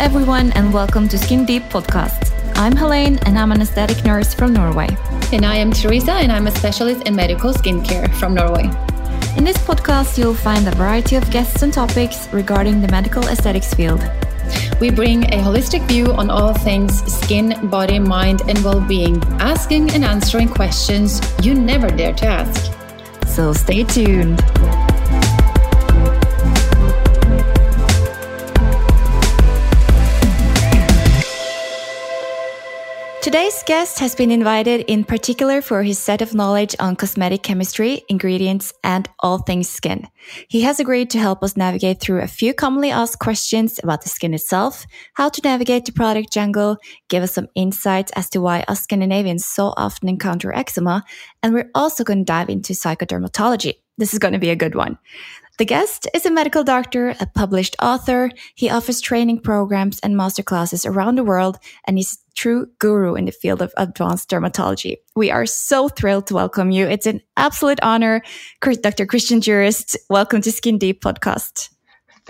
everyone, and welcome to Skin Deep Podcast. I'm Helene, and I'm an aesthetic nurse from Norway. And I am Teresa, and I'm a specialist in medical skincare from Norway. In this podcast, you'll find a variety of guests and topics regarding the medical aesthetics field. We bring a holistic view on all things skin, body, mind, and well being, asking and answering questions you never dare to ask. So stay tuned. Today's guest has been invited in particular for his set of knowledge on cosmetic chemistry, ingredients, and all things skin. He has agreed to help us navigate through a few commonly asked questions about the skin itself, how to navigate the product jungle, give us some insights as to why us Scandinavians so often encounter eczema, and we're also going to dive into psychodermatology. This is going to be a good one. The guest is a medical doctor, a published author. He offers training programs and masterclasses around the world, and he's a true guru in the field of advanced dermatology. We are so thrilled to welcome you. It's an absolute honor. Dr. Christian Jurist, welcome to Skin Deep podcast.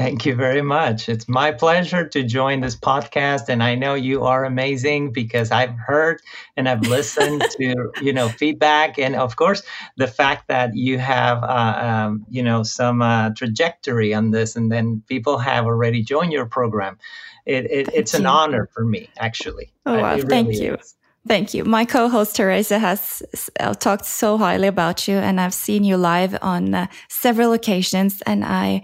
Thank you very much. It's my pleasure to join this podcast, and I know you are amazing because I've heard and I've listened to you know feedback, and of course the fact that you have uh, um, you know some uh, trajectory on this, and then people have already joined your program. It, it, it's you. an honor for me, actually. Oh wow! Really Thank you. Is. Thank you. My co-host Teresa has uh, talked so highly about you, and I've seen you live on uh, several occasions, and I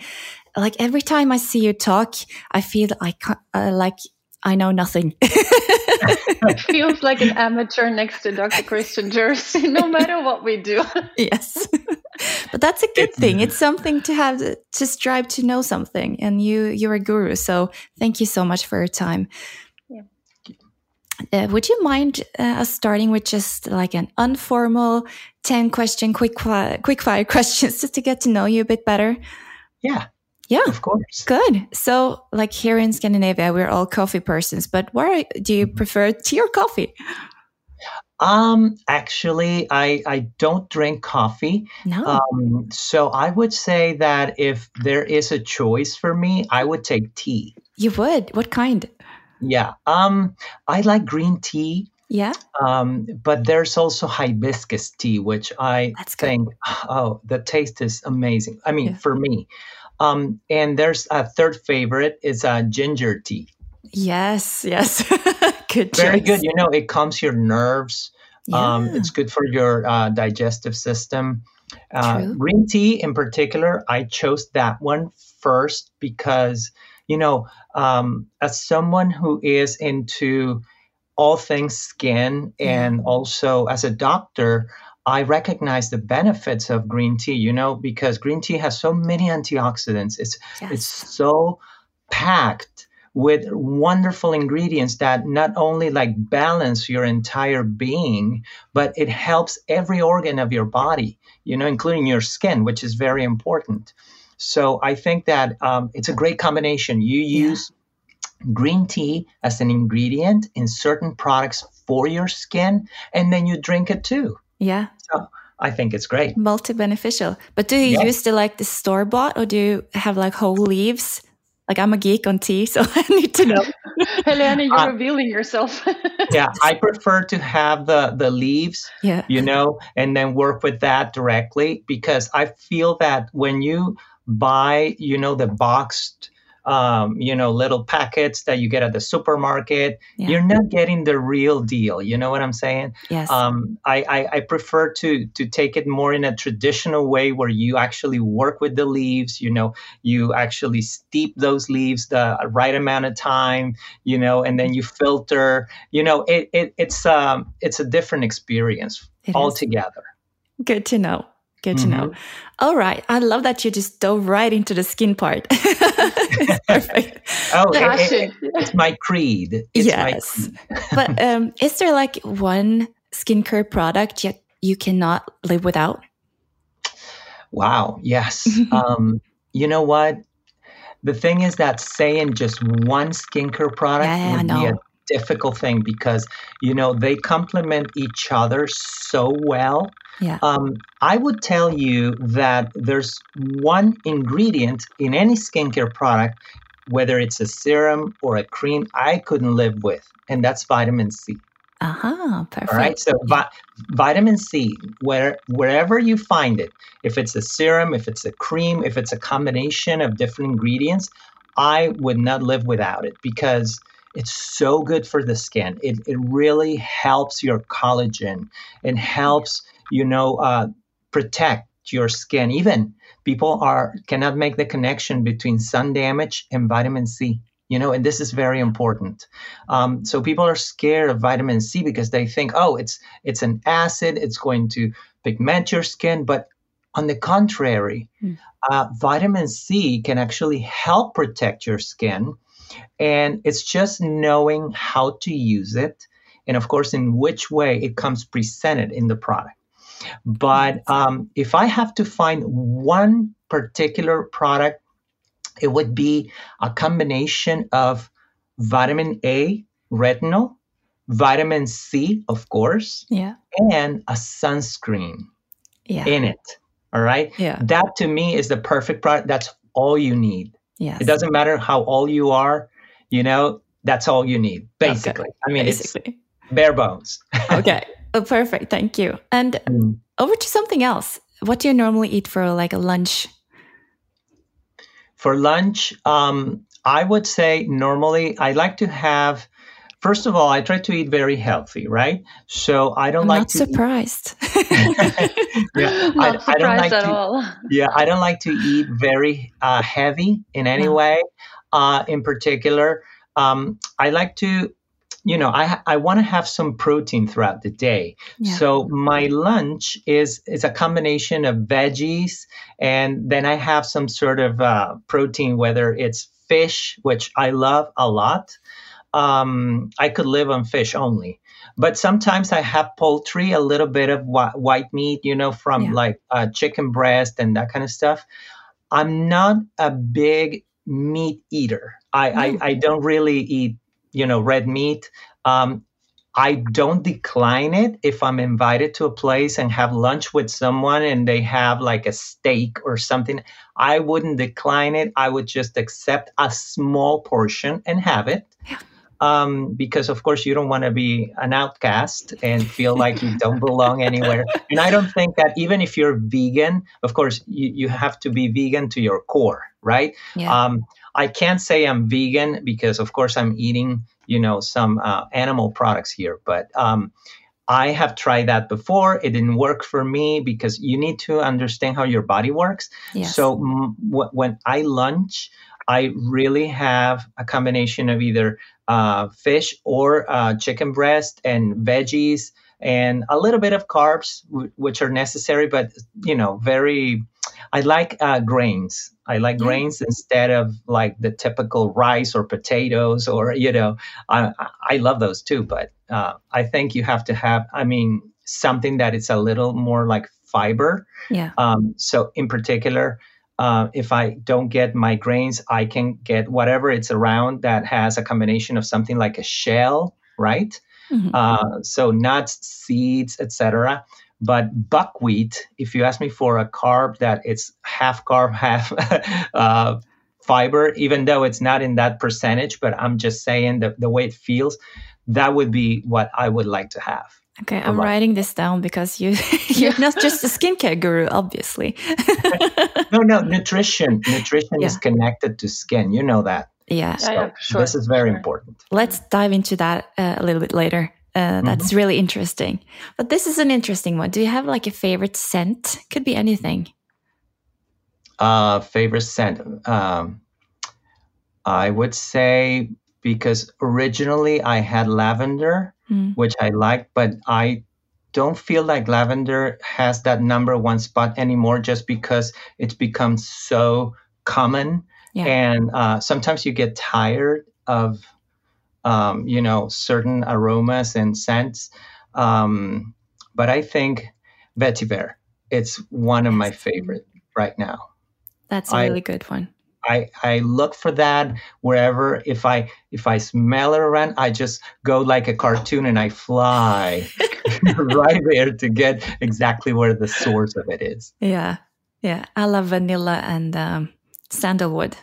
like every time I see you talk, I feel I uh, like I know nothing. It feels like an amateur next to Dr. Christian Jurist, no matter what we do. yes, but that's a good thing. It's something to have to strive to know something, and you you're a guru. So thank you so much for your time. Yeah. Uh, would you mind uh, us starting with just like an informal 10 question quick fire, quick fire questions just to get to know you a bit better? Yeah, yeah, of course. Good. So, like here in Scandinavia, we're all coffee persons, but where do you prefer tea or coffee? Um, actually, I I don't drink coffee. No. Um, so I would say that if there is a choice for me, I would take tea. You would? What kind? Yeah. Um, I like green tea. Yeah. Um, but there's also hibiscus tea, which I That's think, good. oh, the taste is amazing. I mean, Yeah. for me. Um, and there's a third favorite is uh, ginger tea. Yes, yes. good Very choice. good. You know, it calms your nerves. Um, Yeah. it's good for your uh, digestive system. Uh, green tea, in particular, I chose that one first because, you know, um, as someone who is into all things skin and also as a doctor, I recognize the benefits of green tea, you know, because green tea has so many antioxidants. It's Yes. it's so packed with wonderful ingredients that not only like balance your entire being, but it helps every organ of your body, you know, including your skin, which is very important. So I think that um, it's a great combination. You Yeah. use green tea as an ingredient in certain products for your skin, and then you drink it too. yeah, So I think it's great. multi beneficial. But do you Yeah. use the like the store bought, or do you have like whole leaves? Like I'm a geek on tea, so I need to know. Helena, you're Uh, revealing yourself. Yeah, I prefer to have the the leaves Yeah, you know, and then work with that directly because I feel that when you buy, you know, the boxed, um, you know, little packets that you get at the supermarket, Yeah. you're not getting the real deal. You know what I'm saying? yes, Um, I, I, I prefer to to take it more in a traditional way where you actually work with the leaves. You know, you actually steep those leaves the right amount of time. You know, and then you filter. You know, it, it it's um it's a different experience It is. altogether. Good to know. Good to know. Mm-hmm. All right. I love that you just dove right into the skin part. Perfect. Oh, it- it- it's my creed. It's my yes. creed. but um, is there like one skincare product yet you cannot live without? Wow. Yes. um, you know what? The thing is that saying just one skincare product Yeah, I would be a difficult thing because you know they complement each other so well. Yeah. Um, I would tell you that there's one ingredient in any skincare product whether it's a serum or a cream, I couldn't live with, and that's vitamin C. Uh-huh, perfect. All right. So vi- vitamin C, where wherever you find it, if it's a serum, if it's a cream, if it's a combination of different ingredients, I would not live without it because it's so good for the skin. It, it really helps your collagen and helps, you know, uh, protect your skin. Even people are cannot make the connection between sun damage and vitamin C you know and this is very important um, so people are scared of vitamin c because they think oh it's it's an acid it's going to pigment your skin but on the contrary mm. uh, vitamin c can actually help protect your skin and it's just knowing how to use it and of course in which way it comes presented in the product but um, if i have to find one particular product it would be a combination of vitamin A, retinol, vitamin C, of course, yeah, and a sunscreen yeah. in it. All right. Yeah. That to me is the perfect product. That's all you need. Yes. It doesn't matter how old you are, you know, that's all you need, basically. Okay. I mean, basically. it's bare bones. okay. Oh, perfect. Thank you. And mm. over to something else. What do you normally eat for like a lunch for lunch, um, I would say normally I like to have. First of all, I try to eat very healthy, right? So I don't I'm like not to surprised. yeah, not I, surprised I don't like at to, all. Yeah, I don't like to eat very uh, heavy in any no. way. Uh, in particular, um, I like to you know, I I want to have some protein throughout the day. Yeah. So my lunch is is a combination of veggies, and then I have some sort of uh, protein, whether it's fish, which I love a lot. Um, I could live on fish only, but sometimes I have poultry, a little bit of wh- white meat, you know, from yeah. like uh, chicken breast and that kind of stuff. I'm not a big meat eater. I, no. I, I don't really eat you know, red meat. Um, I don't decline it if I'm invited to a place and have lunch with someone and they have like a steak or something. I wouldn't decline it. I would just accept a small portion and have it. Yeah. Um, because of course you don't want to be an outcast and feel like you don't belong anywhere. And I don't think that even if you're vegan, of course you, you have to be vegan to your core, right? Yeah. Um, I can't say I'm vegan because, of course, I'm eating, you know, some uh, animal products here. But um, I have tried that before. It didn't work for me because you need to understand how your body works. Yes. So m- w- when I lunch, I really have a combination of either uh, fish or uh, chicken breast and veggies and a little bit of carbs, w- which are necessary, but you know, very I like uh, grains. I like yeah. grains instead of like the typical rice or potatoes or you know I I love those too. But uh, I think you have to have I mean something that is a little more like fiber. Yeah. Um, so in particular. Uh, if I don't get my grains, I can get whatever it's around that has a combination of something like a shell, right? Mm-hmm. Uh, so nuts, seeds, etc. But buckwheat, if you ask me for a carb that it's half carb, half uh, fiber, even though it's not in that percentage, but I'm just saying the, the way it feels, that would be what I would like to have. Okay, I'm writing this down because you you're not just a skincare guru, obviously. no, no, nutrition. Nutrition yeah. is connected to skin. You know that. Yeah. So yeah, sure, this is very sure. important. Let's dive into that uh, a little bit later. Uh, that's mm-hmm. really interesting. But this is an interesting one. Do you have like a favorite scent? Could be anything. Uh, favorite scent. Um, I would say because originally I had lavender, mm. which I like, but I don't feel like lavender has that number one spot anymore just because it's become so common. Yeah. And uh, sometimes you get tired of um, you know, certain aromas and scents. Um, but I think vetiver, it's one of my favorite right now. That's a really good one. I, I look for that wherever if I if I smell it around, I just go like a cartoon and I fly right there to get exactly where the source of it is. Yeah, yeah. I love vanilla and um, sandalwood.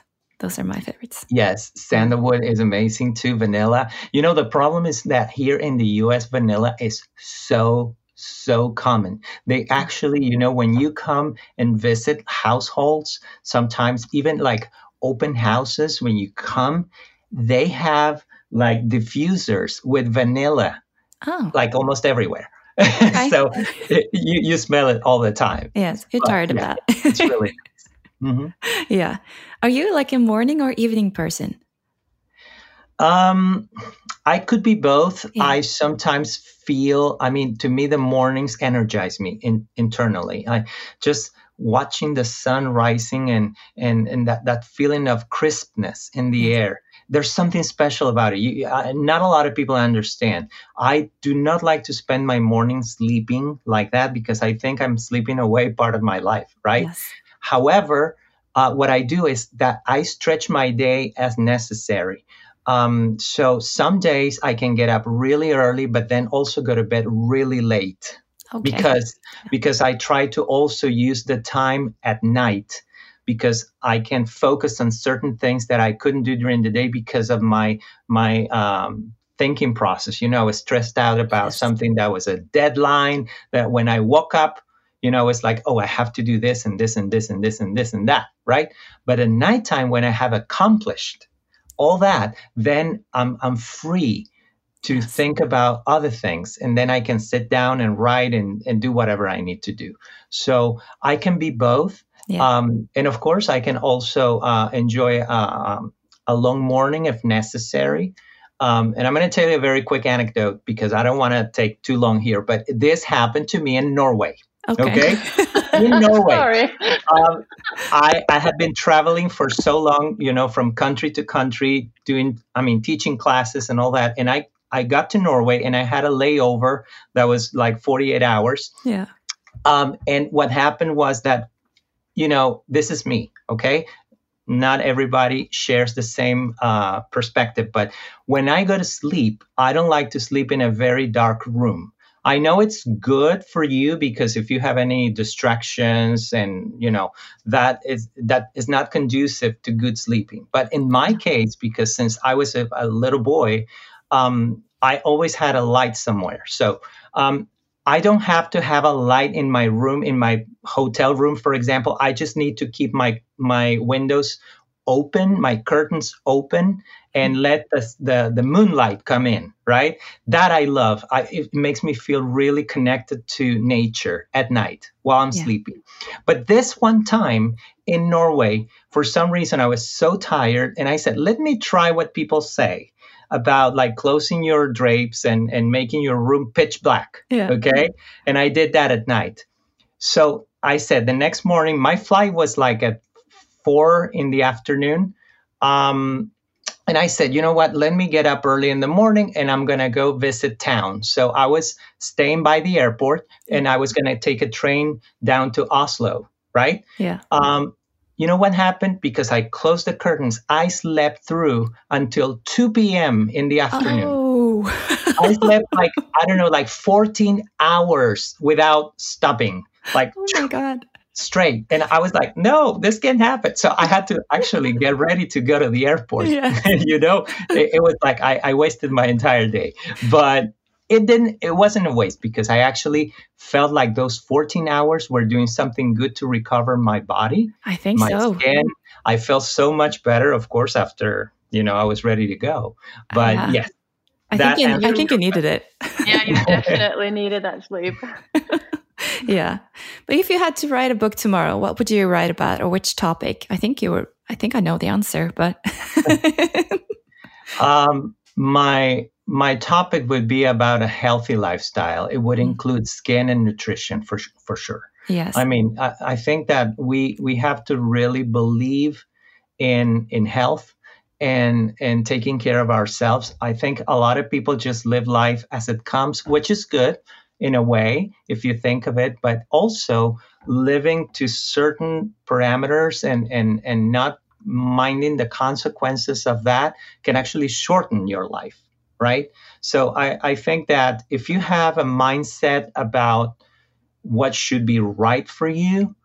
Those are my favorites. Yes, sandalwood is amazing too. Vanilla. You know, the problem is that here in the US, vanilla is so, so common. They actually, you know, when you come and visit households, sometimes even like open houses, when you come, they have like diffusers with vanilla, Oh, like almost everywhere. Okay. so it, you, you smell it all the time. yes, you're But, tired of yeah, that. It's really nice. Mhm. yeah. Are you like a morning or evening person? Um, I could be both. Yeah. I sometimes feel, I mean, to me, the mornings energize me in, internally. I just watching the sun rising and and and that that feeling of crispness in the air. There's something special about it. You, I, not a lot of people understand. I do not like to spend my mornings sleeping like that because I think I'm sleeping away part of my life, right? Yes. However, uh, what I do is that I stretch my day as necessary. Um, so some days I can get up really early, but then also go to bed really late Okay. because because I try to also use the time at night because I can focus on certain things that I couldn't do during the day because of my my um, thinking process. You know, I was stressed out about Yes. something that was a deadline. That when I woke up, you know, it's like, oh, I have to do this and this and this and this and this and that, right? But at nighttime, when I have accomplished all that, then I'm I'm free to think about other things. And then i can sit down and write and, and do whatever i need to do. So i can be both. Yeah. um, and of course i can also uh, enjoy uh, um, a long morning if necessary. Um, and i'm going to tell you a very quick anecdote because i don't want to take too long here but this happened to me in norway okay in norway Sorry. um, I, I have been traveling for so long, you know, from country to country, doing, I mean, teaching classes and all that. And I, I got to Norway and I had a layover that was like 48 hours. yeah. Um, and what happened was that, you know, this is me, okay? Not everybody shares the same uh, perspective, but when I go to sleep, I don't like to sleep in a very dark room. I know it's good for you because if you have any distractions and you know that is that is not conducive to good sleeping. But in my case, because since I was a, a little boy, um, I always had a light somewhere. So um, I don't have to have a light in my room, in my hotel room, for example. I just need to keep my my windows open, my curtains open, and mm-hmm. let the the, the moonlight come in. Right, that I love. I, it makes me feel really connected to nature at night while I'm Yeah. sleeping. But this one time in Norway, for some reason, I was so tired, and I said, "Let me try what people say." About like closing your drapes and, and making your room pitch black. Yeah. Okay. And I did that at night. So I said the next morning, my flight was like at four in the afternoon. Um, and I said, you know what? Let me get up early in the morning and I'm going to go visit town. So I was staying by the airport and I was going to take a train down to Oslo, right? Yeah. Um, you know what happened? Because I closed the curtains, I slept through until 2 p.m. in the afternoon. Oh. I slept like, I don't know, like 14 hours without stopping, like oh my god. Straight. And I was like, no, this can't happen. So I had to actually get ready to go to the airport. Yeah. you know, it, it was like I, I wasted my entire day. But it didn't, it wasn't a waste because I actually felt like those 14 hours were doing something good to recover my body, I think my so. skin. I felt so much better, of course, after, you know, I was ready to go. But Yeah. yes, I think you, I think you needed it. Yeah, you definitely needed that sleep. Yeah. But if you had to write a book tomorrow, what would you write about or which topic? I think you were I think I know the answer, but Um, my my topic would be about a healthy lifestyle. It would Mm. include skin and nutrition for for sure. yes. I mean, I, I think that we we have to really believe in in health and and taking care of ourselves. I think a lot of people just live life as it comes, which is good in a way if you think of it, but also living to certain parameters and and and not minding the consequences of that can actually shorten your life, right? So I, I think that if you have a mindset about what should be right for you,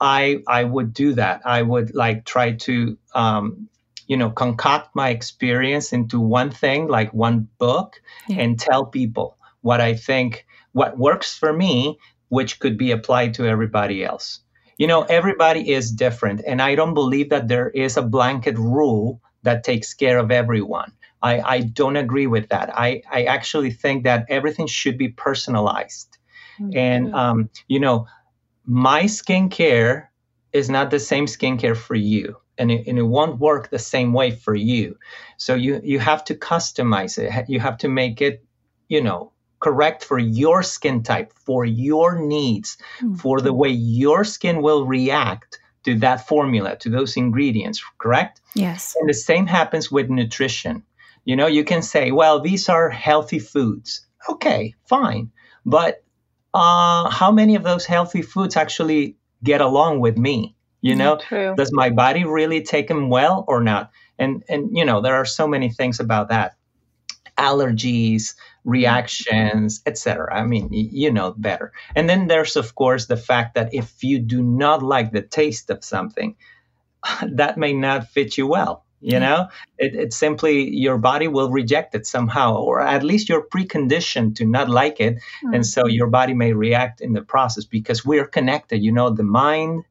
I I would do that. I would like try to um, you know concoct my experience into one thing like one book yeah. and tell people what i think what works for me which could be applied to everybody else you know everybody is different and i don't believe that there is a blanket rule that takes care of everyone i, I don't agree with that I, I actually think that everything should be personalized mm-hmm. and um, you know my skincare is not the same skincare for you and it, and it won't work the same way for you. So you you have to customize it. You have to make it, you know, correct for your skin type, for your needs, mm-hmm. for the way your skin will react to that formula, to those ingredients, correct? Yes. And the same happens with nutrition. You know, you can say, well, these are healthy foods. Okay, fine. But uh, how many of those healthy foods actually get along with me? you know True. does my body really take them well or not and and you know there are so many things about that allergies reactions etc i mean you know better and then there's of course the fact that if you do not like the taste of something that may not fit you well you know it, it's simply your body will reject it somehow or at least you're preconditioned to not like it mm-hmm. and so your body may react in the process because we're connected you know the mind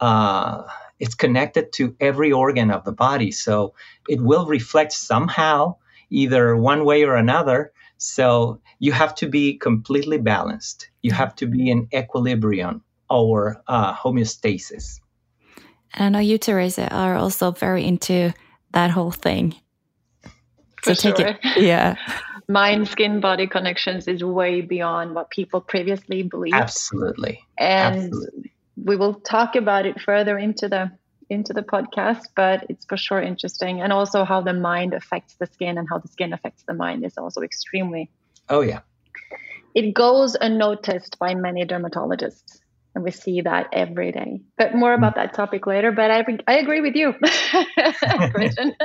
uh, it's connected to every organ of the body. So it will reflect somehow, either one way or another. So you have to be completely balanced. You have to be in equilibrium or uh, homeostasis. And I know you, Teresa, are also very into that whole thing. For so sure. It, yeah. Mind skin body connections is way beyond what people previously believed. Absolutely. And Absolutely we will talk about it further into the into the podcast but it's for sure interesting. And also how the mind affects the skin and how the skin affects the mind is also extremely oh yeah. It goes unnoticed by many dermatologists and we see that every day. But more about that topic later but i, I agree with you. Christian.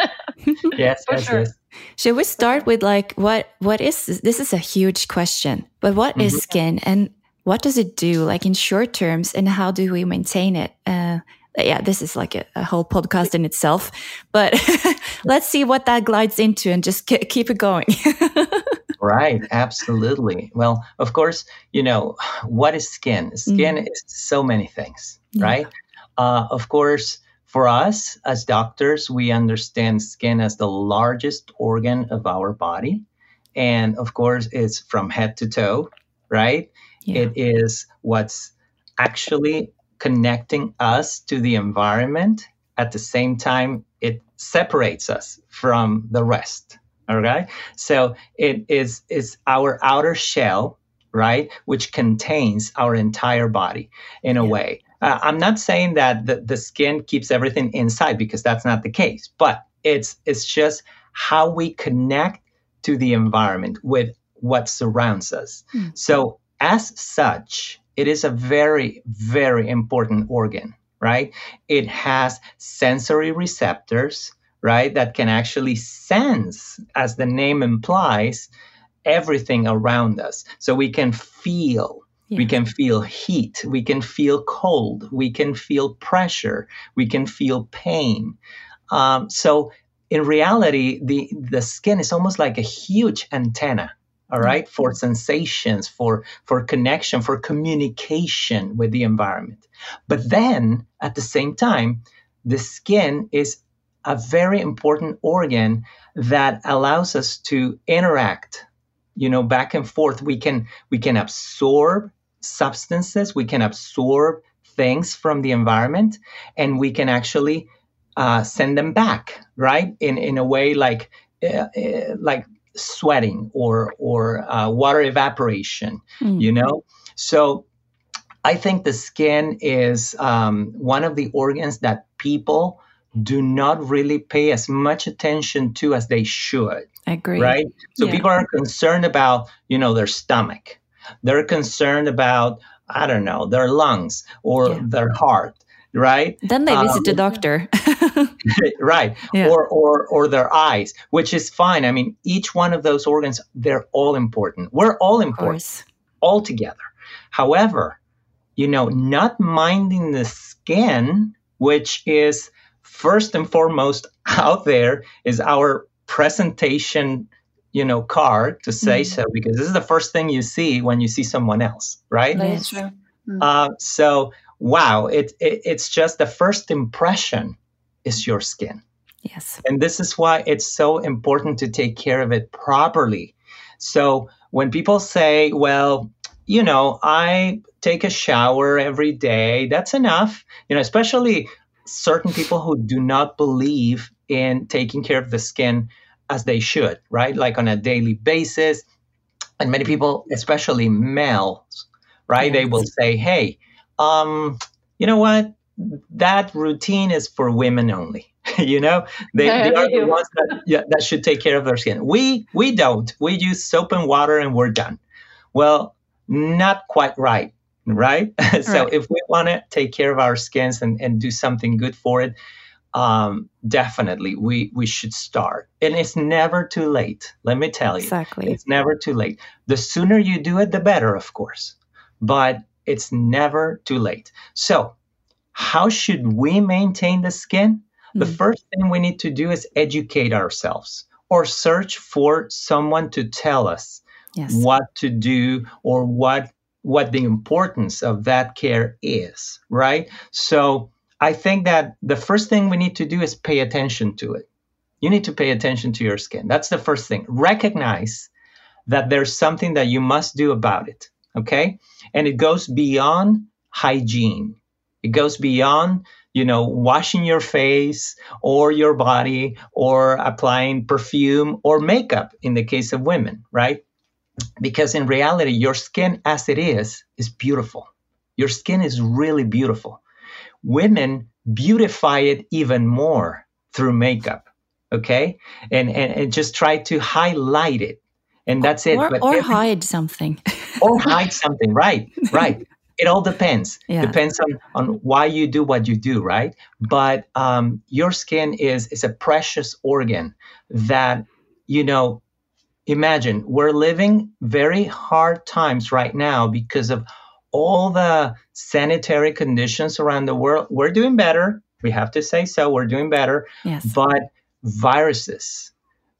Yes yes, sure. yes. Should we start with like what what is this, this is a huge question but what mm -hmm. is mm-hmm. skin and what does it do like in short terms and how do we maintain it? Uh, yeah this is like a, a, whole podcast in itself. But let's see what that glides into and just keep it going. Right absolutely. Well of course you know what is skin? Skin mm. is so many things yeah. right? Uh, of course for us as doctors we understand skin as the largest organ of our body. And of course it's from head to toe right? Yeah. It is what's actually connecting us to the environment. At the same time, it separates us from the rest. Okay. So it is is our outer shell, right, which contains our entire body in a yeah. way. Uh, I'm not saying that the, the skin keeps everything inside because that's not the case, but it's it's just how we connect to the environment with what surrounds us. Mm. So as such, it is a very, very important organ, right? It has sensory receptors, right, that can actually sense, as the name implies, everything around us. So we can feel. Yeah. We can feel heat. We can feel cold. We can feel pressure. We can feel pain. Um, so, in reality, the, the skin is almost like a huge antenna all right? For sensations for for connection for communication with the environment. But then at the same time the skin is a very important organ that allows us to interact. You know back and forth we can we can absorb substances we can absorb things from the environment and we can actually uh, send them back right? In in a way like uh, uh, like sweating or or uh, water evaporation. Mm. You know, so I think the skin is um, one of the organs that people do not really pay as much attention to as they should. I agree. Right. So yeah. people are concerned about you know their stomach. They're concerned about I don't know their lungs or yeah. their heart right? Then they visit um, the doctor. right. Yeah. Or, or, or their eyes, which is fine. I mean, each one of those organs, they're all important. We're all important all together. However, you know, not minding the skin, which is first and foremost out there is our presentation you know card to say mm-hmm. so because this is the first thing you see when you see someone else right that is true mm-hmm. uh, so wow it, it it's just the first impression is your skin yes and this is why it's so important to take care of it properly so when people say well you know i take a shower every day that's enough you know especially certain people who do not believe in taking care of the skin as they should, right? Like on a daily basis. And many people, especially males, right? Yes. They will say, hey, um, you know what? That routine is for women only. you know, they, they are the ones that, yeah, that should take care of their skin. We we don't. We use soap and water and we're done. Well, not quite right right? so right. if we want to take care of our skins and, and do something good for it, um, definitely we we should start. And it's never too late. Let me tell you, exactly, it's never too late. The sooner you do it, the better, of course. But it's never too late. So, how should we maintain the skin? Mm-hmm. The hmm. first thing we need to do is educate ourselves or search for someone to tell us yes. what to do or what what the importance of that care is, right? So I think that the first thing we need to do is pay attention to it. You need to pay attention to your skin. That's the first thing. Recognize that there's something that you must do about it, okay? And it goes beyond hygiene. It goes beyond, you know, washing your face or your body or applying perfume or makeup in the case of women, right? because in reality, your skin as it is is beautiful. Your skin is really beautiful. Women beautify it even more through makeup, okay? And, and, and just try to highlight it. And that's it. Or, or every, hide something. or hide something, right, right. It all depends. Yeah. Depends on, on why you do what you do, right? But um, your skin is, is a precious organ that, you know, imagine we're living very hard times right now because of all the sanitary conditions around the world. We're doing better. We have to say so. We're doing better. Yes. But viruses,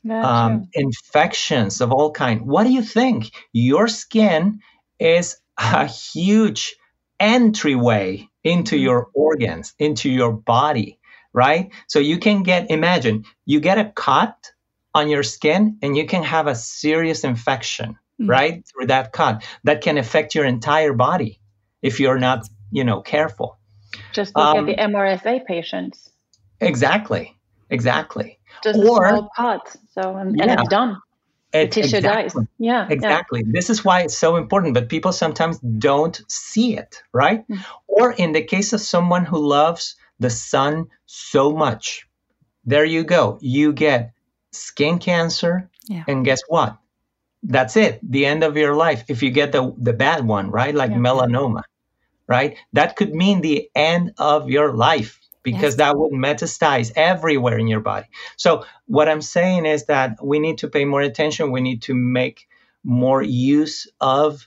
um, infections of all kind. What do you think? Your skin is a huge entryway into mm-hmm. your organs, into your body, right? So you can get, imagine, you get a cut on your skin and you can have a serious infection mm-hmm. right through that cut that can affect your entire body if you're not you know careful just look um, at the mrsa patients exactly exactly just or, a small cut so and, yeah. and it's done it, tissue exactly. dies yeah exactly yeah. this is why it's so important but people sometimes don't see it right mm-hmm. or in the case of someone who loves the sun so much there you go you get skin cancer, yeah. and guess what? That's it. The end of your life. If you get the the bad one, right? Like yeah. melanoma, right? That could mean the end of your life because yes. that would metastasize everywhere in your body. So what I'm saying is that we need to pay more attention. We need to make more use of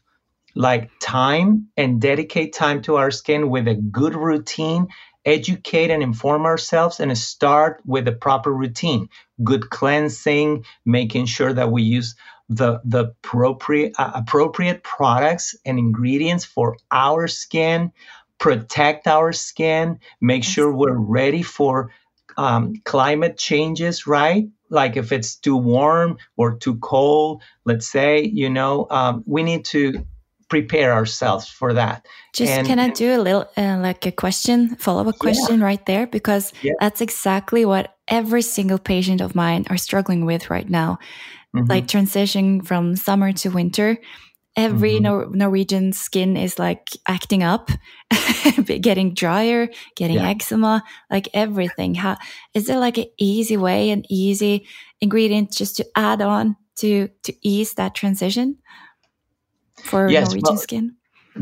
like time and dedicate time to our skin with a good routine educate and inform ourselves and start with a proper routine good cleansing making sure that we use the the appropriate uh, appropriate products and ingredients for our skin protect our skin make sure we're ready for um, climate changes right like if it's too warm or too cold let's say you know um, we need to prepare ourselves for that. Just and, can I do a little uh, like a question, follow up question yeah. right there because yeah. that's exactly what every single patient of mine are struggling with right now. Mm -hmm. Like transitioning from summer to winter, every mm -hmm. Nor Norwegian skin is like acting up, getting drier, getting yeah. eczema, like everything. How is there like an easy way, an easy ingredient just to add on to to ease that transition? for yes, Norwegian well, skin?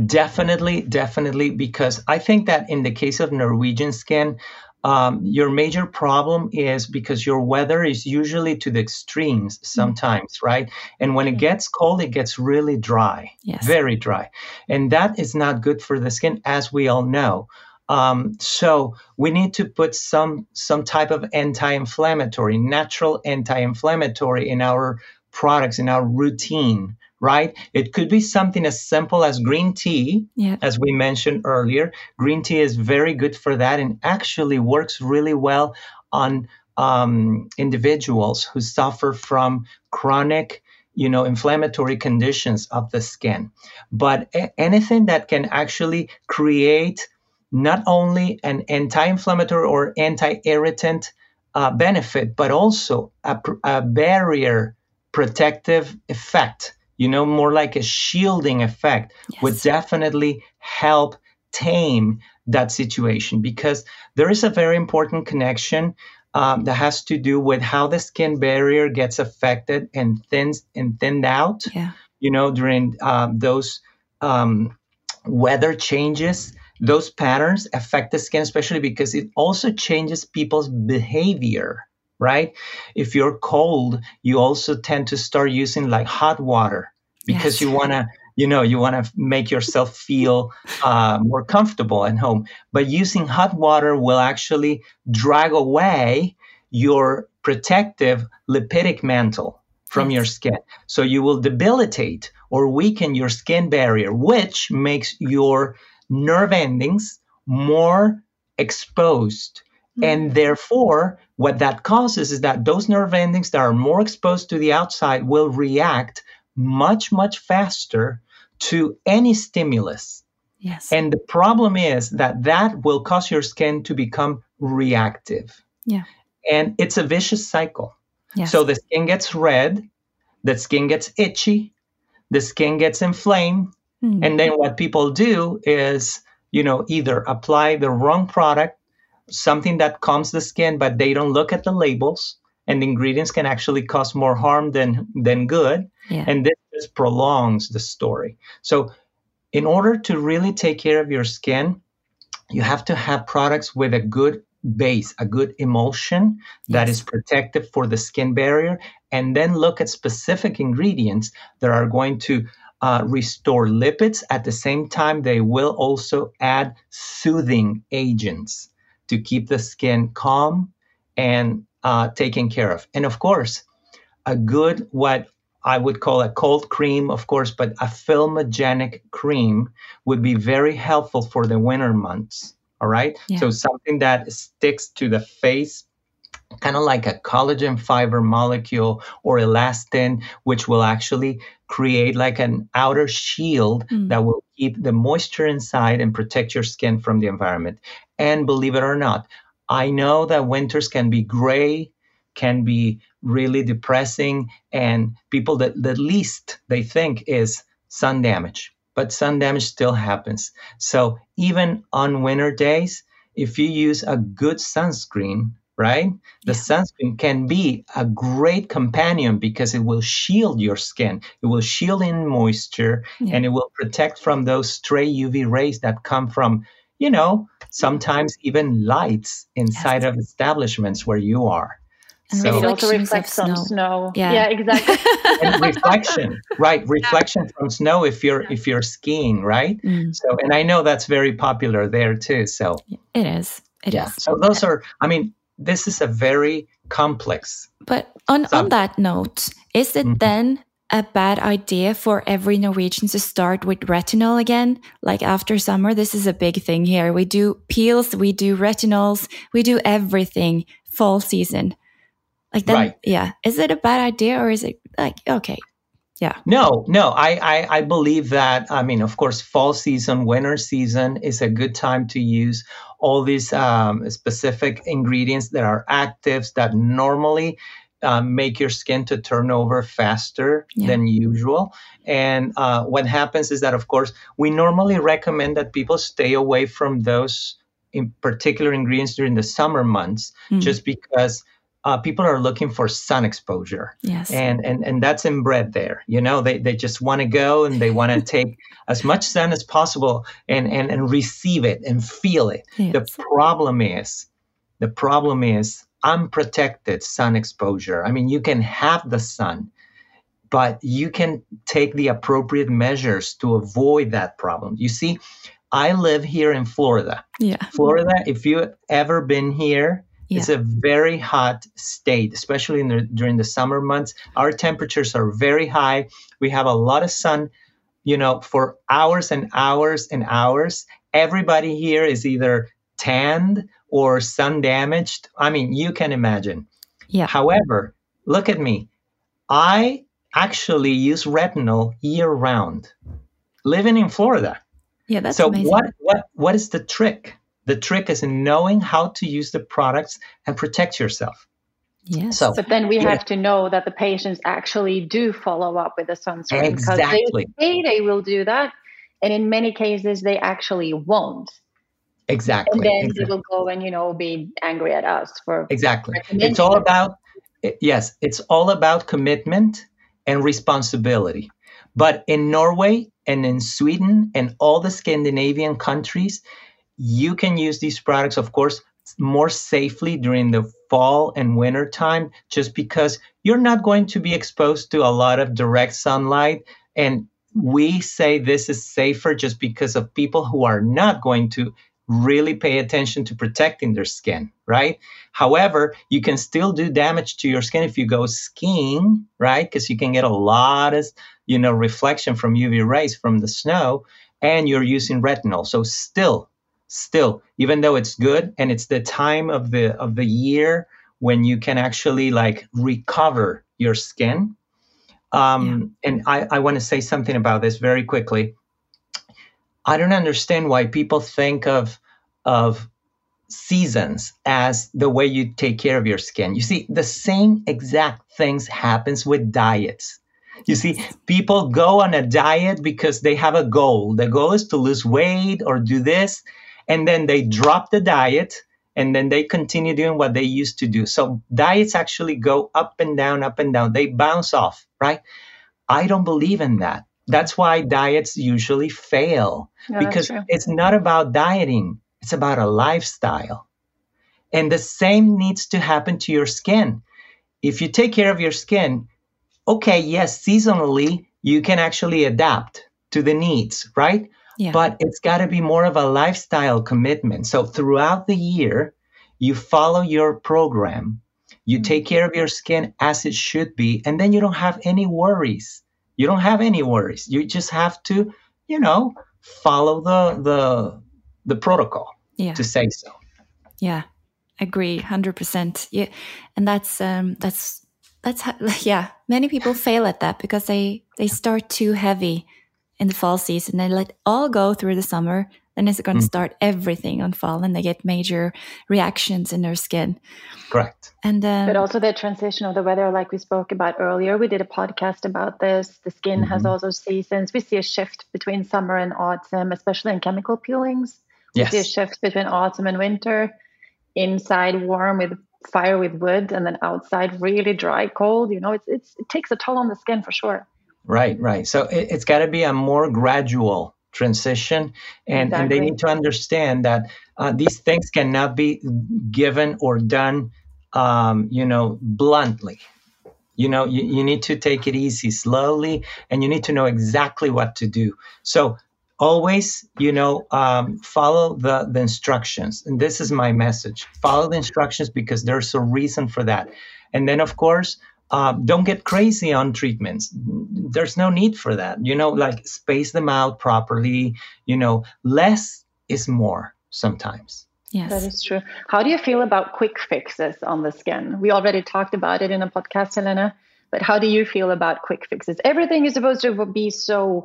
Definitely, definitely, because I think that in the case of Norwegian skin, um, your major problem is because your weather is usually to the extremes mm. sometimes, mm-hmm. right? And when it gets cold, it gets really dry, yes. very dry. And that is not good for the skin, as we all know. Um, so we need to put some some type of anti-inflammatory, natural anti-inflammatory in our products in our routine right? It could be something as simple as green tea, yeah. as we mentioned earlier. Green tea is very good for that and actually works really well on um, individuals who suffer from chronic you know inflammatory conditions of the skin but a- anything that can actually create not only an anti-inflammatory or anti-irritant uh, benefit but also a, a barrier protective effect you know, more like a shielding effect yes. would definitely help tame that situation because there is a very important connection um, that has to do with how the skin barrier gets affected and thins and thinned out. Yeah. You know, during uh, those um, weather changes, those patterns affect the skin, especially because it also changes people's behavior right? If you're cold, you also tend to start using like hot water because yes. you want to you know you want to make yourself feel uh, more comfortable at home but using hot water will actually drag away your protective lipidic mantle from your skin so you will debilitate or weaken your skin barrier which makes your nerve endings more exposed and therefore, what that causes is that those nerve endings that are more exposed to the outside will react much, much faster to any stimulus. Yes. And the problem is that that will cause your skin to become reactive. Yeah. And it's a vicious cycle. Yes. So the skin gets red, the skin gets itchy, the skin gets inflamed, mm. and then what people do is, you know, either apply the wrong product something that calms the skin, but they don't look at the labels, and the ingredients can actually cause more harm than than good. Yeah. And this just prolongs the story. So, in order to really take care of your skin, you have to have products with a good base, a good emulsion yes. that is protective for the skin barrier, and then look at specific ingredients that are going to uh, restore lipids. At the same time, they will also add soothing agents to keep the skin calm and uh, taken care of. And of course, a good, what I would call a cold cream, of course, but a filmogenic cream would be very helpful for the winter months. All right. Yeah. So something that sticks to the face, kind of like a collagen fiber molecule or elastin, which will actually create like an outer shield mm. that will keep the moisture inside and protect your skin from the environment. And believe it or not, I know that winters can be gray, can be really depressing, and people that the least they think is sun damage. But sun damage still happens. So even on winter days, if you use a good sunscreen, right? The yeah. sunscreen can be a great companion because it will shield your skin. It will shield in moisture yeah. and it will protect from those stray UV rays that come from, you know, sometimes even lights inside yes. of establishments where you are. And so, it also reflects snow. snow. Yeah, yeah exactly. and reflection, right? Reflection yeah. from snow if you're if you're skiing, right? Mm. So, and I know that's very popular there too. So it is. It yeah. is. So those are. I mean, this is a very complex. But on on that note, is it mm-hmm. then a bad idea for every Norwegian to start with retinol again. Like after summer, this is a big thing here. We do peels, we do retinols, we do everything fall season. Like that, right. yeah. Is it a bad idea or is it like, okay, yeah. No, no. I, I, I believe that. I mean, of course, fall season, winter season is a good time to use all these um, specific ingredients that are actives that normally um, make your skin to turn over faster yeah. than usual. And uh, what happens is that, of course, we normally recommend that people stay away from those in particular ingredients during the summer months, mm. just because uh, people are looking for sun exposure. Yes. And, and, and that's inbred there. You know, they, they just want to go and they want to take as much sun as possible and, and, and receive it and feel it. Yes. The problem is, the problem is unprotected sun exposure. I mean, you can have the sun, but you can take the appropriate measures to avoid that problem. You see, I live here in Florida. Yeah. Florida, if you've ever been here, Yeah. it's a very hot state, especially in the, during the summer months. Our temperatures are very high. We have a lot of sun, you know, for hours and hours and hours. Everybody here is either tanned or sun damaged. I mean, you can imagine. Yeah. However, look at me. I actually use retinol year round, living in Florida. Yeah, that's so amazing. what what what is the trick? The trick is in knowing how to use the products and protect yourself. Yes. So But then we Yeah. have to know that the patients actually do follow up with the sunscreen Exactly. because they say they will do that, and in many cases they actually won't. Exactly. And then exactly. they will go and you know be angry at us for Exactly. It's all about yes, it's all about commitment and responsibility. But in Norway and in Sweden and all the Scandinavian countries, you can use these products, of course, more safely during the fall and winter time, just because you're not going to be exposed to a lot of direct sunlight. And we say this is safer just because of people who are not going to really pay attention to protecting their skin, right? However, you can still do damage to your skin if you go skiing, right? Because you can get a lot of, you know, reflection from UV rays from the snow, and you're using retinol. So still, still, even though it's good and it's the time of the of the year when you can actually like recover your skin. Um, And I, I want to say something about this very quickly. I don't understand why people think of of seasons as the way you take care of your skin. You see, the same exact things happens with diets. You see, people go on a diet because they have a goal. The goal is to lose weight or do this, and then they drop the diet and then they continue doing what they used to do. So diets actually go up and down, up and down. They bounce off, right? I don't believe in that. That's why diets usually fail Yeah, because it's not about dieting, it's about a lifestyle. And the same needs to happen to your skin. If you take care of your skin, okay, yes, seasonally, you can actually adapt to the needs, right? Yeah. But it's got to be more of a lifestyle commitment. So throughout the year, you follow your program, you Mhm. take care of your skin as it should be, and then you don't have any worries. You don't have any worries. You just have to, you know, follow the the the protocol yeah. to say so. Yeah, agree, hundred percent. Yeah, and that's um, that's that's how, yeah. Many people fail at that because they they start too heavy in the fall season. They let all go through the summer, then it's going to Mm. start everything on fall, and they get major reactions in their skin. Correct. And um, But also the transition of the weather, like we spoke about earlier. We did a podcast about this. The skin has Mhm. also seasons. We see a shift between summer and autumn, especially in chemical peelings. We see a shift between autumn and winter. Inside warm with fire with wood, and then outside really dry, cold. You know, it's, it's it takes a toll on the skin for sure. Right, right. So it, it's got to be a more gradual transition, and, and they need to understand that uh, these things cannot be given or done, um, you know, bluntly. You know, you, you need to take it easy, slowly, and you need to know exactly what to do. So always, you know, um, follow the, the instructions. And this is my message follow the instructions because there's a reason for that. And then, of course, um, don't get crazy on treatments. There's no need for that. You know, like space them out properly. You know, less is more sometimes. yes, That is true. How do you feel about quick fixes on the skin? We already talked about it in a podcast, Helena. But how do you feel about quick fixes? Everything is supposed to be so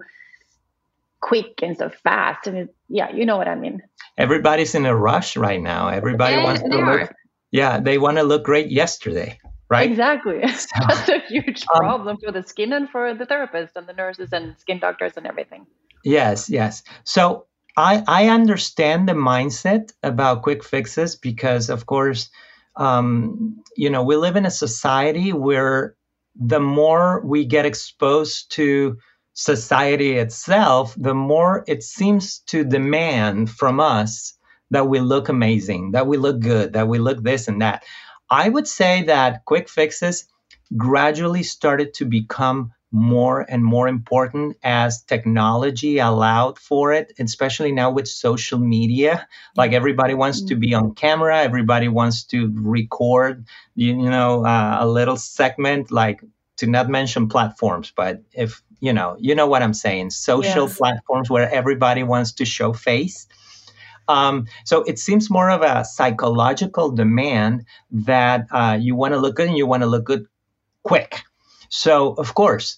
quick and so fast, and it, yeah, you know what I mean. Everybody's in a rush right now. Everybody Yeah, wants to look. are. Yeah, they want to look great yesterday, right? Exactly. That's a huge Um, problem for the skin and for the therapist and the nurses and skin doctors and everything. Yes, yes. So I I understand the mindset about quick fixes because, of course, um, you know, we live in a society where the more we get exposed to society itself, the more it seems to demand from us that we look amazing, that we look good, that we look this and that. I would say that quick fixes gradually started to become more and more important as technology allowed for it, especially now with social media. Like everybody wants to be on camera, everybody wants to record, you, know, uh, a little segment, like to not mention platforms, but if you know, you know what I'm saying, social yes. platforms where everybody wants to show face. Um, so it seems more of a psychological demand that uh, you want to look good and you want to look good quick. So, of course,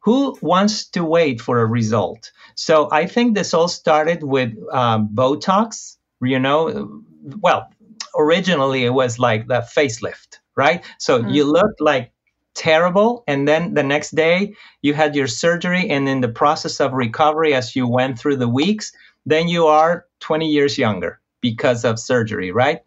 who wants to wait for a result? So I think this all started with um, Botox. You know, well, originally it was like the facelift, right? So mm-hmm. you looked like terrible and then the next day you had your surgery and in the process of recovery as you went through the weeks then you are 20 years younger because of surgery right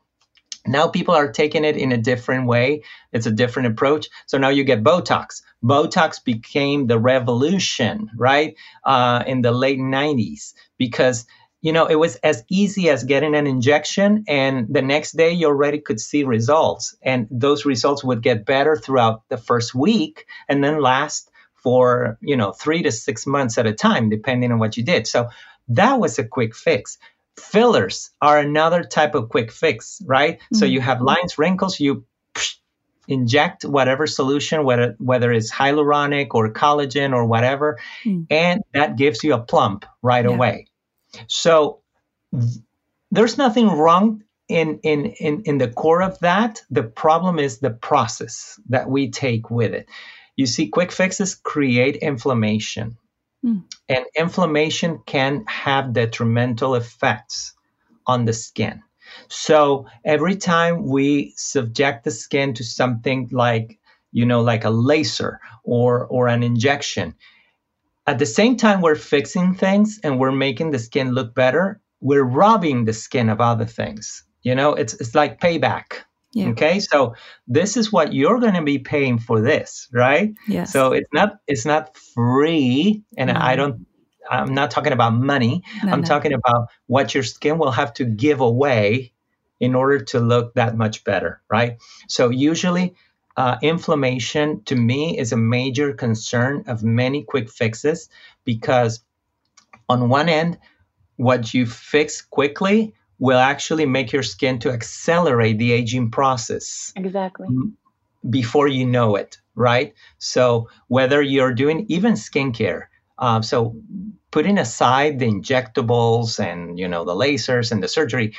now people are taking it in a different way. It's a different approach. So now you get Botox. Botox became the revolution, right, uh, in the late 90s because you know it was as easy as getting an injection and the next day you already could see results and those results would get better throughout the first week and then last for you know three to six months at a time depending on what you did so that was a quick fix Fillers are another type of quick fix, right? Mm-hmm. So you have lines, wrinkles, you inject whatever solution, whether whether it's hyaluronic or collagen or whatever, mm. and that gives you a plump right yeah. away. So th- there's nothing wrong in, in in in the core of that. The problem is the process that we take with it. You see, quick fixes create inflammation. Mm. And inflammation can have detrimental effects on the skin. So every time we subject the skin to something like, you know, like a laser or or an injection, at the same time we're fixing things and we're making the skin look better, we're robbing the skin of other things. You know, it's it's like payback. Yeah. Okay, so this is what you're going to be paying for this, right? Yeah. So it's not it's not free, and no. I don't. I'm not talking about money. No, I'm no. talking about what your skin will have to give away in order to look that much better, right? So usually, uh, inflammation to me is a major concern of many quick fixes because on one end, what you fix quickly will actually make your skin to accelerate the aging process. Exactly. Before you know it, right? So whether you're doing even skincare, um, so putting aside the injectables and you know the lasers and the surgery,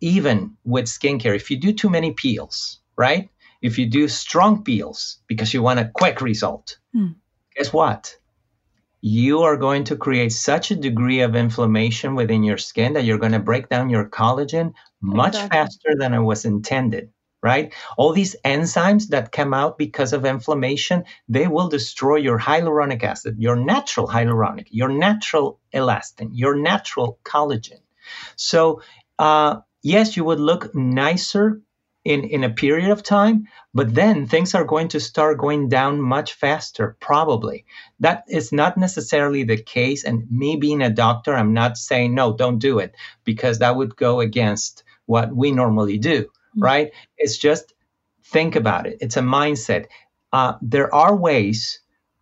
even with skincare, if you do too many peels, right? If you do strong peels because you want a quick result, mm. guess what? You are going to create such a degree of inflammation within your skin that you're going to break down your collagen much exactly. faster than it was intended right all these enzymes that come out because of inflammation they will destroy your hyaluronic acid your natural hyaluronic your natural elastin your natural collagen so uh, yes you would look nicer in, in a period of time, but then things are going to start going down much faster, probably. That is not necessarily the case. And me being a doctor, I'm not saying, no, don't do it, because that would go against what we normally do, mm-hmm. right? It's just think about it. It's a mindset. Uh, there are ways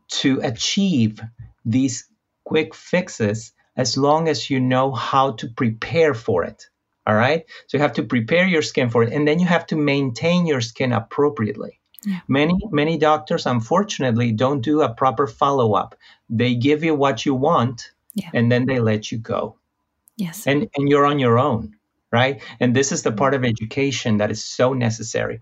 to achieve these quick fixes as long as you know how to prepare for it. All right. So you have to prepare your skin for it, and then you have to maintain your skin appropriately. Yeah. Many many doctors, unfortunately, don't do a proper follow up. They give you what you want, yeah. and then they let you go. Yes. And and you're on your own, right? And this is the part of education that is so necessary.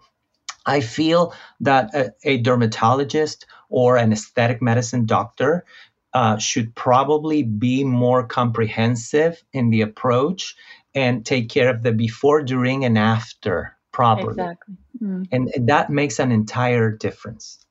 I feel that a, a dermatologist or an aesthetic medicine doctor uh, should probably be more comprehensive in the approach and take care of the before, during, and after properly. Exactly. Mm. And, and that makes an entire difference.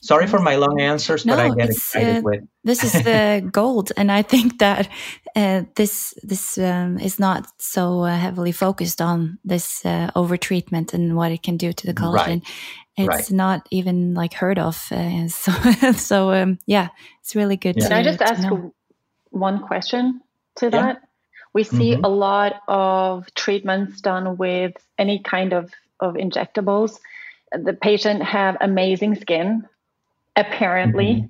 Sorry for my long answers, no, but I get excited uh, with. this is the gold, and I think that uh, this this um, is not so uh, heavily focused on this uh, over treatment and what it can do to the collagen. Right. It's right. not even like heard of. Uh, so, so um, yeah, it's really good. Yeah. Can I just ask know. one question to that? We see mm-hmm. a lot of treatments done with any kind of, of injectables. The patient have amazing skin, apparently, mm-hmm.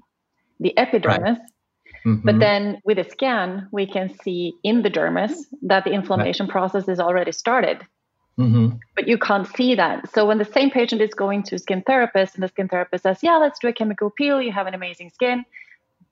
the epidermis. Right. Mm-hmm. But then with a scan, we can see in the dermis that the inflammation right. process is already started. Mm-hmm. But you can't see that. So when the same patient is going to a skin therapist and the skin therapist says, Yeah, let's do a chemical peel, you have an amazing skin.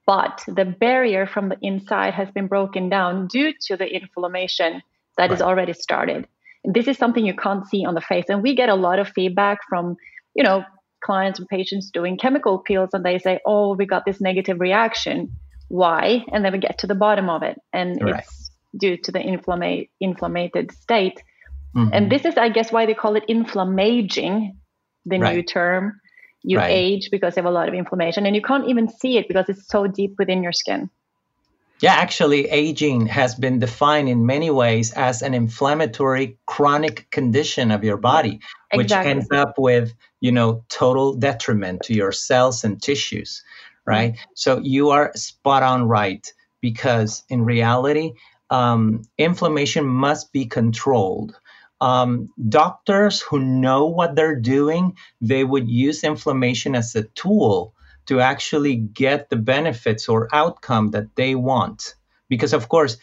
But the barrier from the inside has been broken down due to the inflammation that right. is already started. And this is something you can't see on the face. And we get a lot of feedback from, you know, clients and patients doing chemical peels and they say, Oh, we got this negative reaction. Why? And then we get to the bottom of it. And right. it's due to the inflamed inflamed state Mm-hmm. And this is, I guess, why they call it inflammaging, the right. new term. You right. age because you have a lot of inflammation and you can't even see it because it's so deep within your skin. Yeah, actually, aging has been defined in many ways as an inflammatory chronic condition of your body, which exactly. ends up with, you know, total detriment to your cells and tissues, right? Mm-hmm. So you are spot on right because in reality, um, inflammation must be controlled um, doctors who know what they're doing, they would use inflammation as a tool to actually get the benefits or outcome that they want. Because, of course,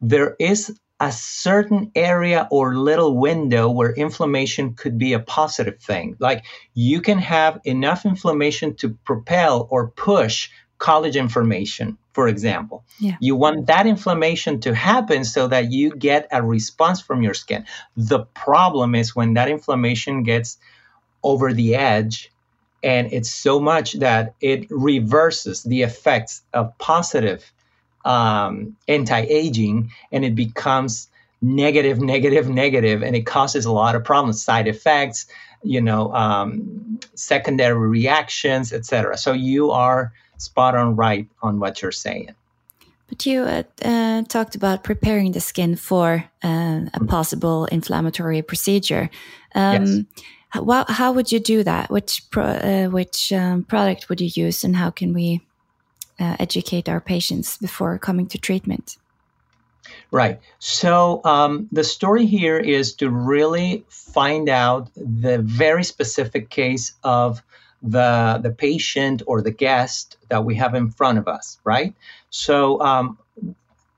there is a certain area or little window where inflammation could be a positive thing. Like you can have enough inflammation to propel or push collagen formation, for example. Yeah. You want that inflammation to happen so that you get a response from your skin. The problem is when that inflammation gets over the edge and it's so much that it reverses the effects of positive um, anti-aging and it becomes negative negative negative and it causes a lot of problems side effects you know um, secondary reactions etc so you are spot on right on what you're saying. But you uh, uh, talked about preparing the skin for uh, a mm. possible inflammatory procedure. Um, yes. How, how, would you do that? Which pro, uh, which um, product would you use, and how can we uh, educate our patients before coming to treatment? Right. So um, the story here is to really find out the very specific case of the the patient or the guest that we have in front of us, right? So um,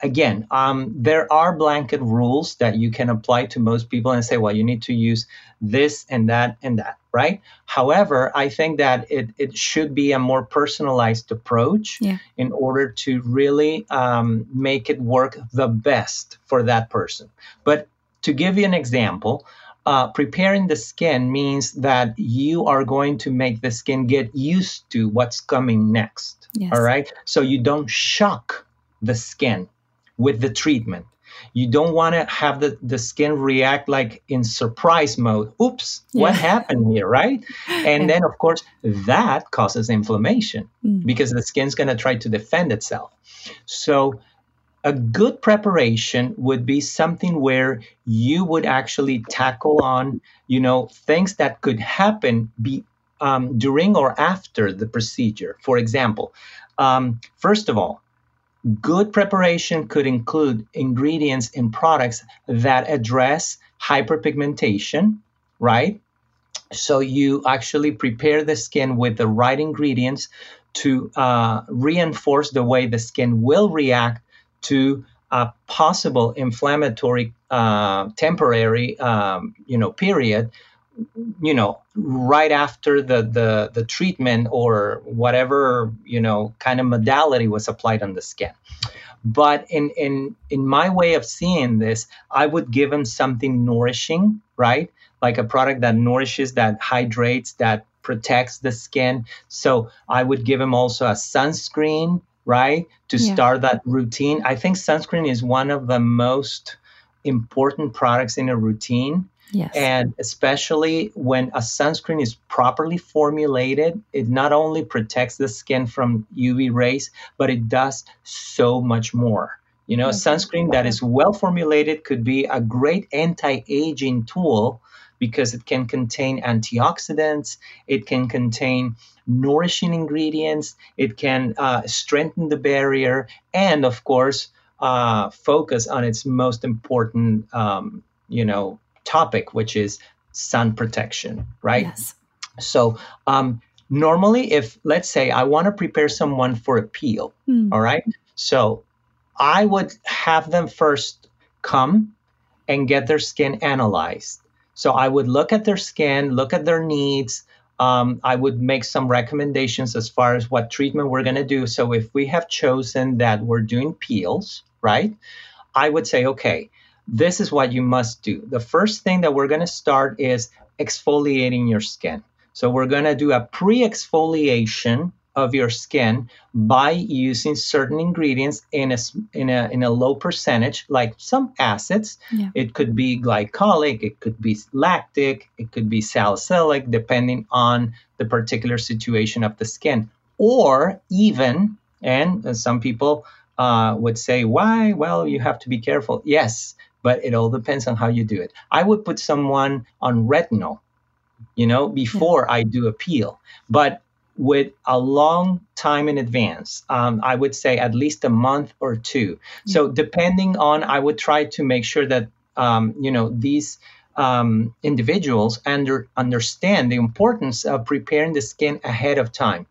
again, um, there are blanket rules that you can apply to most people and say, well, you need to use this and that and that, right? However, I think that it, it should be a more personalized approach yeah. in order to really um, make it work the best for that person. But to give you an example, uh, preparing the skin means that you are going to make the skin get used to what's coming next. Yes. All right. So you don't shock the skin with the treatment. You don't want to have the, the skin react like in surprise mode. Oops, yeah. what happened here, right? And then, of course, that causes inflammation mm. because the skin's going to try to defend itself. So, a good preparation would be something where you would actually tackle on you know things that could happen be um, during or after the procedure. For example um, first of all good preparation could include ingredients and products that address hyperpigmentation right? So you actually prepare the skin with the right ingredients to uh, reinforce the way the skin will react to a possible inflammatory uh, temporary um, you know period you know right after the, the the treatment or whatever you know kind of modality was applied on the skin. But in in in my way of seeing this i would give them something nourishing right? Like a product that nourishes that hydrates that protects the skin. So i would give them also a sunscreen right? To yeah. start that routine. I think sunscreen is one of the most important products in a routine. Yes. And especially when a sunscreen is properly formulated, it not only protects the skin from UV rays, but it does so much more. You know, okay. sunscreen that is well formulated could be a great anti aging tool because it can contain antioxidants, it can contain nourishing ingredients, it can uh, strengthen the barrier, and of course, uh, focus on its most important, um, you know, topic, which is sun protection, right? Yes. So, um, normally, if let's say I want to prepare someone for a peel, Mm. all right, so I would have them first come and get their skin analyzed. So I would look at their skin, look at their needs. Um, I would make some recommendations as far as what treatment we're going to do. So if we have chosen that we're doing peels, right, I would say, okay, this is what you must do. The first thing that we're going to start is exfoliating your skin. So we're going to do a pre exfoliation of your skin by using certain ingredients in a, in a, in a low percentage, like some acids. Yeah. It could be glycolic, it could be lactic, it could be salicylic, depending on the particular situation of the skin. Or even, and uh, some people uh, would say, why? Well, you have to be careful. Yes, but it all depends on how you do it. I would put someone on retinol, you know, before I do a peel. But with a long time in advance, um, I would say at least a month or two. So depending on, I would try to make sure that um, you know these um, individuals under, understand the importance of preparing the skin ahead of time.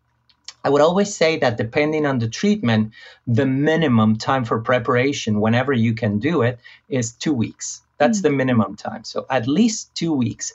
I would always say that depending on the treatment, the minimum time for preparation, whenever you can do it, is two weeks. That's the minimum time. So at least two weeks.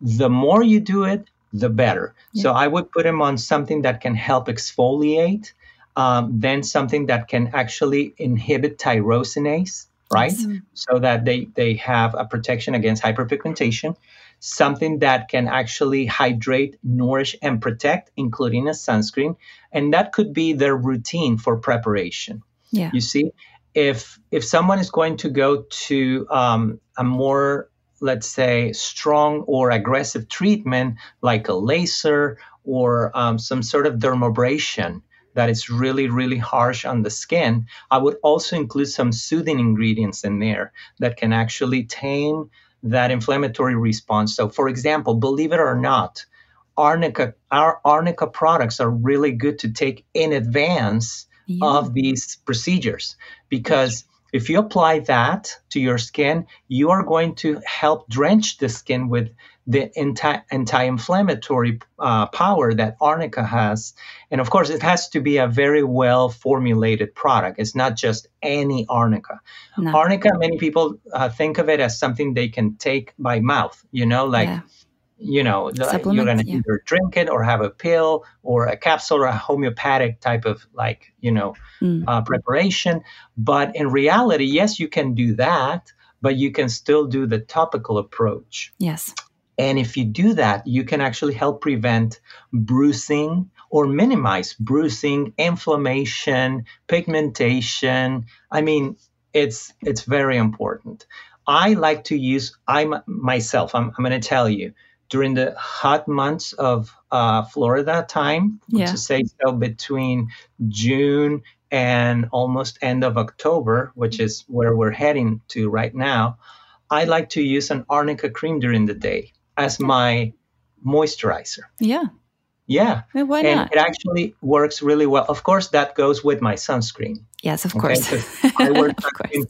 The more you do it, the better. So I would put them on something that can help exfoliate, um, then something that can actually inhibit tyrosinase, right? So that they, they have a protection against hyperpigmentation. Something that can actually hydrate, nourish, and protect, including a sunscreen. And that could be their routine for preparation. Yeah. You see, if if someone is going to go to um, a more let's say strong or aggressive treatment like a laser or um, some sort of dermabrasion that is really really harsh on the skin i would also include some soothing ingredients in there that can actually tame that inflammatory response so for example believe it or not arnica our arnica products are really good to take in advance Yeah. of these procedures because if you apply that to your skin, you are going to help drench the skin with the anti- anti-inflammatory uh, power that arnica has. And of course, it has to be a very well formulated product. It's not just any arnica. No. Arnica, many people uh, think of it as something they can take by mouth. You know, like yeah. You know, like you're going to yeah. either drink it or have a pill or a capsule or a homeopathic type of like, you know, Mm. uh, preparation. But in reality, yes, you can do that, but you can still do the topical approach. Yes. And if you do that, you can actually help prevent bruising or minimize bruising, inflammation, pigmentation. I mean, it's it's very important. I like to use I myself. I'm, I'm going to tell you during the hot months of uh, Florida time, Yeah. to say so between June and almost end of October, which is where we're heading to right now. I like to use an arnica cream during the day as my moisturizer. Yeah. Yeah. Why and not? it actually works really well. Of course, that goes with my sunscreen. yes, of Okay, course. I wear of course. sunscreen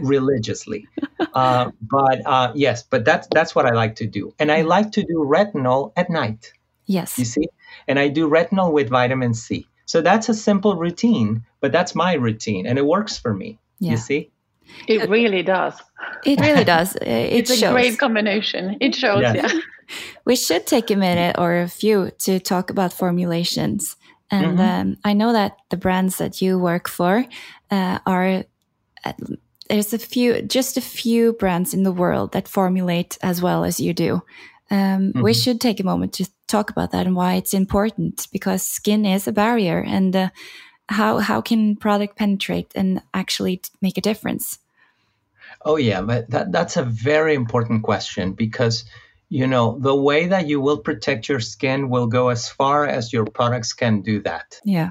religiously. Uh, but uh, yes, but that's that's what I like to do, and I like to do retinol at night. Yes. You see, and I do retinol with vitamin C. So that's a simple routine, but that's my routine, and it works for me. Yeah. You see. It really does. It really does. It It's a great combination. It shows, Yes. yeah. We should take a minute or a few to talk about formulations. And um, I know that the brands that you work for uh, are there's a few, just a few brands in the world that formulate as well as you do. Um, We should take a moment to talk about that and why it's important because skin is a barrier and uh, how how can product penetrate and actually make a difference? Oh yeah, but that that's a very important question because you know the way that you will protect your skin will go as far as your products can do that. Yeah.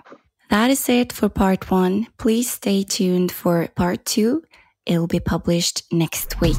That is it for part one. Please stay tuned for part two. It'll be published next week.